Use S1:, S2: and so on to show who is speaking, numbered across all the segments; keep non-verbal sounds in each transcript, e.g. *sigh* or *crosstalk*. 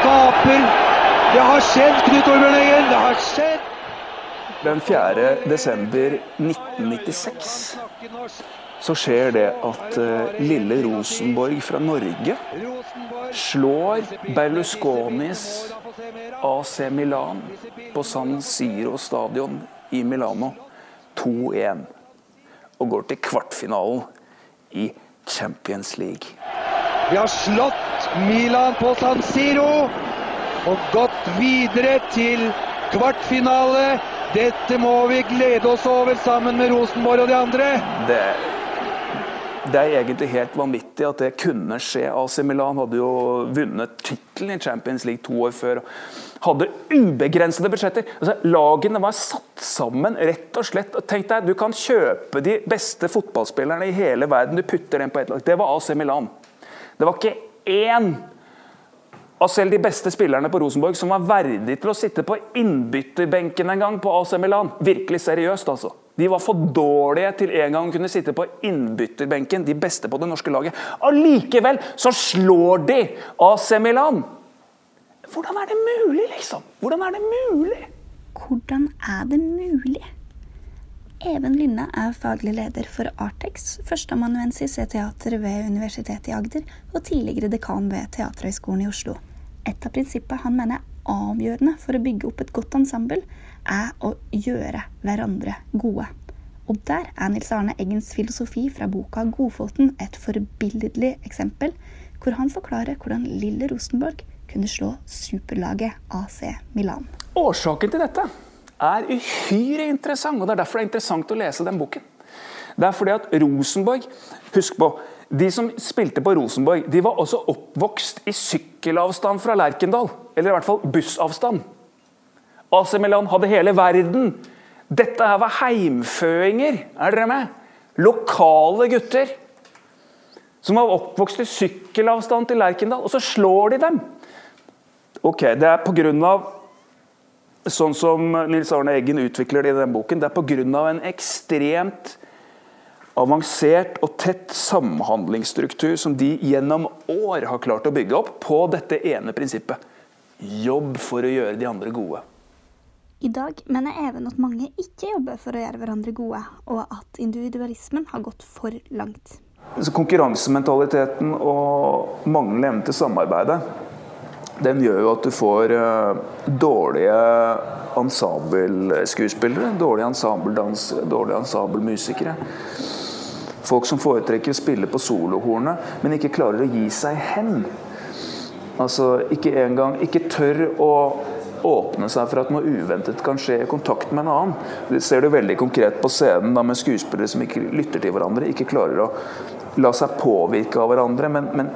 S1: skaper. Det har skjedd, Knut Olbjørn Eggen. Det har skjedd.
S2: Den 4. desember 1996 så skjer det at uh, lille Rosenborg fra Norge slår Berlusconis AC Milan på San Siro stadion i Milano 2-1. Og går til kvartfinalen i Champions League.
S1: Vi har slått Milan på San Siro og gått videre til kvartfinale. Dette må vi glede oss over sammen med Rosenborg og de andre.
S2: Det, det er egentlig helt vanvittig at det kunne skje. AC Milan hadde jo vunnet tittelen i Champions League to år før. Hadde ubegrensede budsjetter. Altså, lagene var satt sammen rett og slett. Tenk deg, Du kan kjøpe de beste fotballspillerne i hele verden. Du putter dem på ett lag. Det var AC Milan. Det var ikke én av selv de beste spillerne på Rosenborg som var verdig til å sitte på innbytterbenken en gang på AC Milan. Virkelig seriøst, altså. De var for dårlige til en gang å kunne sitte på innbytterbenken, de beste på det norske laget. Allikevel så slår de AC Milan! Hvordan er det mulig, liksom? Hvordan er det mulig?
S3: Hvordan er det mulig? Even Linne er faglig leder for Artex, førsteamanuensis ved teater ved Universitetet i Agder og tidligere dekan ved Teaterhøgskolen i Oslo. Et av prinsippene han mener er avgjørende for å bygge opp et godt ensemble, er å gjøre hverandre gode. Og der er Nils Arne Eggens filosofi fra boka 'Godfoten' et forbilledlig eksempel, hvor han forklarer hvordan lille Rosenborg kunne slå superlaget AC Milan.
S2: Årsaken til dette er uhyre interessant, og det er derfor det er interessant å lese den boken. Det er fordi at Rosenborg Husk på, de som spilte på Rosenborg, de var også oppvokst i sykkelavstand fra Lerkendal. Eller i hvert fall bussavstand. AC Milan hadde hele verden. Dette her var heimføinger, er dere med? Lokale gutter. Som var oppvokst i sykkelavstand til Lerkendal, og så slår de dem. Ok, det er på grunn av sånn som Nils Arne Eggen utvikler det i den boken, det er pga. en ekstremt avansert og tett samhandlingsstruktur som de gjennom år har klart å bygge opp på dette ene prinsippet. Jobb for å gjøre de andre gode.
S3: I dag mener Even at mange ikke jobber for å gjøre hverandre gode, og at individualismen har gått for langt.
S2: Så konkurransementaliteten og manglende evne til samarbeidet den gjør jo at du får uh, dårlige ensembleskuespillere, dårlige ensembledansere, dårlige ensemblemusikere. Folk som foretrekker å spille på solohornet, men ikke klarer å gi seg hen. Altså ikke engang Ikke tør å åpne seg for at noe uventet kan skje i kontakt med en annen. Det ser du veldig konkret på scenen da med skuespillere som ikke lytter til hverandre, ikke klarer å la seg påvirke av hverandre, men, men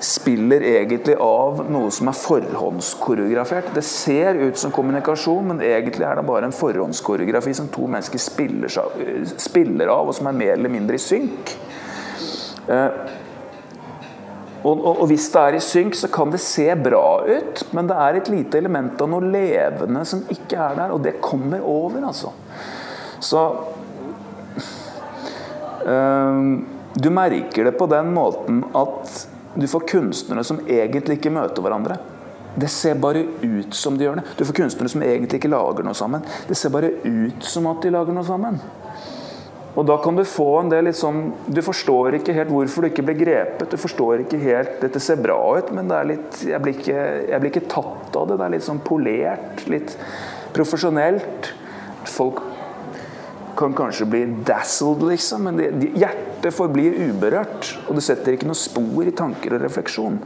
S2: spiller egentlig av noe som er forhåndskoreografert. Det ser ut som kommunikasjon, men egentlig er det bare en forhåndskoreografi som to mennesker spiller, spiller av, og som er mer eller mindre i synk. Eh, og, og, og, hvis det er i synk, så kan det se bra ut, men det er et lite element av noe levende som ikke er der, og det kommer over, altså. Så øh, Du merker det på den måten at du får kunstnere som egentlig ikke møter hverandre. Det ser bare ut som de gjør det. Du får kunstnere som egentlig ikke lager noe sammen. Det ser bare ut som at de lager noe sammen. Og da kan du få en del litt sånn Du forstår ikke helt hvorfor du ikke ble grepet. Du forstår ikke helt Dette ser bra ut, men litt, jeg, blir ikke, jeg blir ikke tatt av det. Det er litt sånn polert, litt profesjonelt. Folk kan kanskje bli dazzled, liksom, men det, hjertet forblir uberørt. Og det setter ikke noe spor i tanker og refleksjon.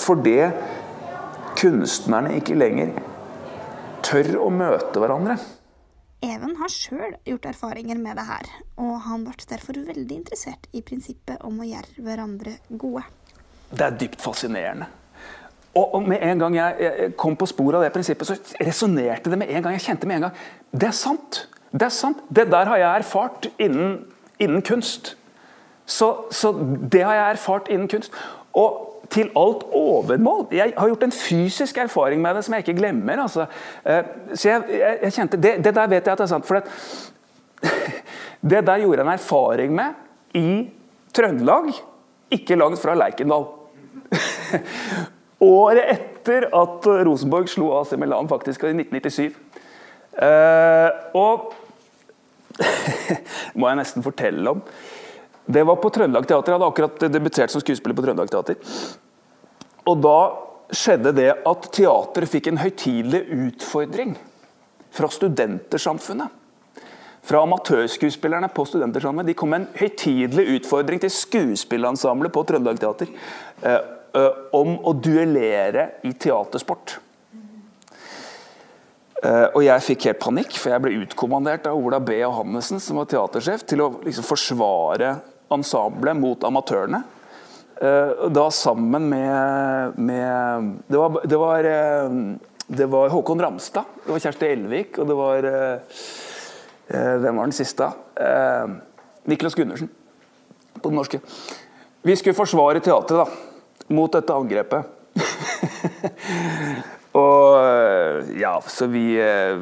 S2: Fordi kunstnerne ikke lenger tør å møte hverandre.
S3: Even har sjøl gjort erfaringer med det her, og han ble derfor veldig interessert i prinsippet om å gjøre hverandre gode.
S2: Det er dypt fascinerende. Og, med en gang jeg, kom på sporet av det prinsippet, så resonnerte det med en gang. Jeg kjente med en gang det er sant. Det er sant. Det der har jeg erfart innen, innen kunst. Så, så, det har jeg erfart innen kunst. Og til alt overmål. Jeg har gjort en fysisk erfaring med det som jeg ikke glemmer. Altså. Eh, så jeg, jeg, jeg kjente, det, det, der vet jeg at det er sant. For det, *laughs* det der gjorde jeg en erfaring med i Trøndelag, ikke langt fra Lerkendal. *laughs* året etter at Rosenborg slo AC Milan, faktisk, i 1997. Eh, og *laughs* må jeg nesten fortelle om. Det var på Trøndelag Teater. Jeg hadde akkurat debutert som skuespiller på Trøndelag Teater. Og da skjedde det at teateret fikk en høytidelig utfordring fra studentersamfunnet. Fra amatørskuespillerne på Studentersamfunnet. De kom med en høytidelig utfordring til skuespillerensemblet på Trøndelag Teater eh, eh, om å duellere i teatersport. Eh, og jeg fikk helt panikk, for jeg ble utkommandert av Ola B. Johannessen, som var teatersjef, til å liksom forsvare ensemblet mot amatørene. Eh, da sammen med, med det, var, det, var, eh, det, var, Håkon Ramstad, det var Kjersti Elvik, og det var Hvem var den siste? Niklas Gundersen på den norske. Vi skulle forsvare teatret da, mot dette angrepet. *laughs* Og ja, så vi eh,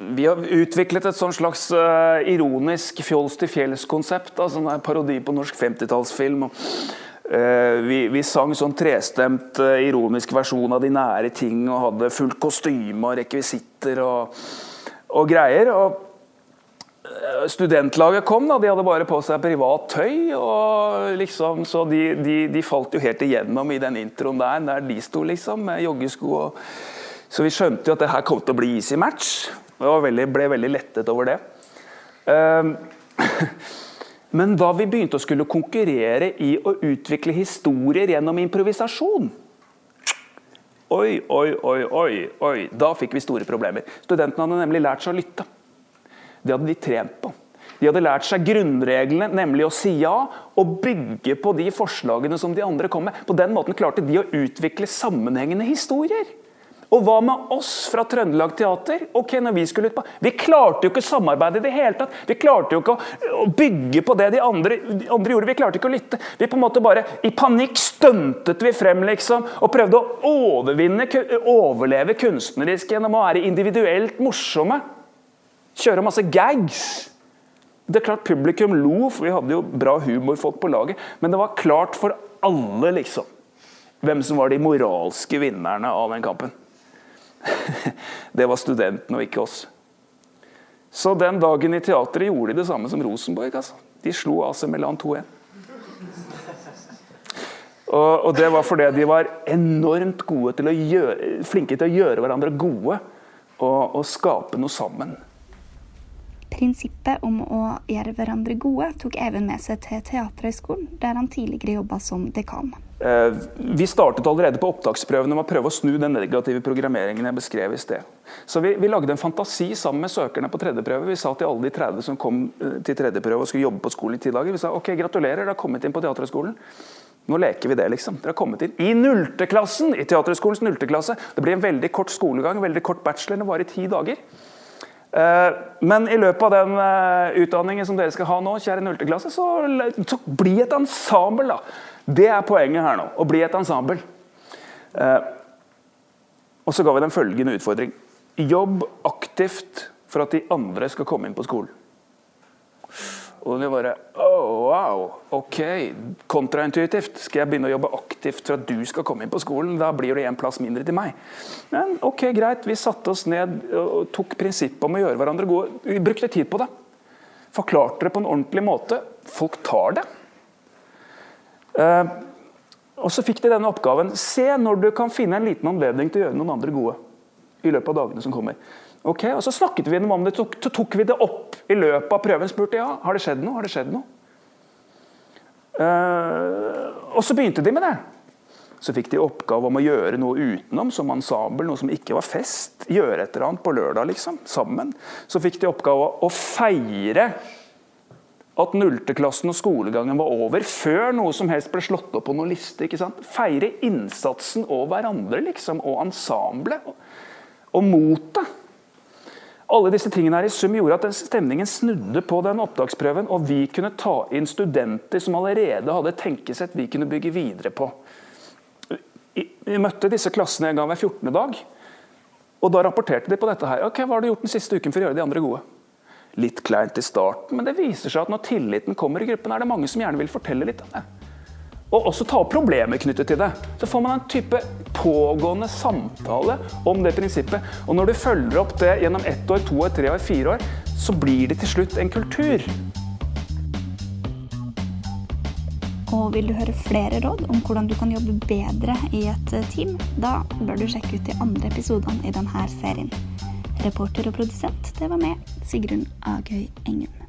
S2: vi har utviklet et sånn slags uh, ironisk fjols til fjells-konsept. en parodi på norsk 50-tallsfilm. Uh, vi, vi, sang sånn trestemt ironisk versjon av de nære ting og hadde fullt kostyme og rekvisitter og, og greier. Og studentlaget kom, da. De hadde bare på seg privat tøy. og liksom, Så de, de, de falt jo helt igjennom i den introen der, der de sto, liksom, med joggesko. Og, så vi skjønte jo at det her kom til å bli easy match. Og veldig, ble veldig lettet over det. Um, *laughs* men da vi begynte å skulle konkurrere i å utvikle historier gjennom improvisasjon Oi, oi, oi, oi, oi. Da fikk vi store problemer. Studentene hadde nemlig lært seg å lytte. Det hadde de trent på. De hadde lært seg grunnreglene, nemlig å si ja og bygge på de forslagene som de andre kom med. På den måten klarte de å utvikle sammenhengende historier. Og hva med oss fra Trøndelag Teater? Ok, når Vi skulle ut på... Vi klarte jo ikke å samarbeide i det hele tatt. Vi klarte jo ikke å, bygge på det de andre, de andre, gjorde. Vi klarte ikke å lytte. Vi på en måte bare I panikk stuntet vi frem liksom, og prøvde å overvinne, overleve kunstnerisk gjennom å være individuelt morsomme. Kjøre masse gags. Det er klart Publikum lo, for vi hadde jo bra humorfolk på laget. Men det var klart for alle liksom, hvem som var de moralske vinnerne av den kampen. *laughs* det var studentene og ikke oss. Så den dagen i teatret gjorde de det samme som Rosenborg. Altså. De slo AC Milan 2-1. Og, og, det var fordi de var enormt til gjøre, flinke til å gjøre hverandre gode og, og skape noe sammen.
S3: Prinsippet om å gjøre hverandre gode tok Even med seg til Teaterhøgskolen, der han tidligere jobba som dekan.
S2: Eh, vi startet allerede på opptaksprøvene med å prøve å snu den negative programmeringen jeg beskrev i sted. Så vi, vi, lagde en fantasi sammen med søkerne på tredjeprøve. Vi sa til alle de 30 som kom eh, til tredjeprøve og skulle jobbe på skolen i ti dager, vi sa ok, gratulerer, dere har kommet inn på Teaterhøgskolen. Nå leker vi det, liksom. Dere har kommet inn i nullteklassen! I Teaterhøgskolens nullteklasse. Det blir en veldig kort skolegang, veldig kort bachelor, det varer i ti dager. Eh, men i løpet av den eh, utdanningen som dere skal ha nå, kjære nulteklasse, så, så bli et ensemble, da. Det er poenget her nå. Å bli et ensemble. Eh, og så ga vi dem følgende utfordring. Jobb aktivt for at de andre skal komme inn på skolen. Og du bare oh, wow, ok, kontraintuitivt. Skal jeg begynne å jobbe aktivt for at du skal komme inn på skolen? Da blir det en plass mindre til meg. Men ok, greit. Vi satte oss ned og tok prinsippet om å gjøre hverandre gode. Vi brukte tid på det. Forklarte det på en ordentlig måte. Folk tar det. Eh, og så fikk de denne oppgaven. Se når du kan finne en liten anledning til å gjøre noen andre gode. I løpet av dagene som kommer. Ok, og Så snakket vi om det, så tok vi det opp i løpet av prøven. spurte ja, har det skjedd noe. Har det skjedd noe? Uh, og så begynte de med det. Så fikk de oppgave om å gjøre noe utenom, som ensemble, noe som ikke var fest. Gjøre et eller annet på lørdag, liksom, sammen. Så fikk de oppgave å feire at nullteklassen og skolegangen var over, før noe som helst ble slått opp på noen liste. ikke sant? Feire innsatsen og hverandre, liksom, og ensemblet. Og motet. Alle disse tingene her i sum gjorde at stemningen snudde på den opptaksprøven, og vi kunne ta inn studenter som allerede hadde tenkesett vi kunne bygge videre på. Vi møtte disse klassene en gang hver 14. dag, og da rapporterte de på dette her. Ok, Hva har du gjort den siste uken for å gjøre de andre gode? Litt kleint i starten, men det viser seg at når tilliten kommer i gruppen, er det mange som gjerne vil fortelle litt om det. Og også ta opp problemer knyttet til det. Så får man en type pågående samtale om det prinsippet. Og når du følger opp det gjennom ett år, to år, tre år, fire år, så blir det til slutt en kultur.
S3: Og vil du høre flere råd om hvordan du kan jobbe bedre i et team, da bør du sjekke ut de andre episodene i denne serien. Reporter og produsent, det var meg, Sigrun Agøy Engum.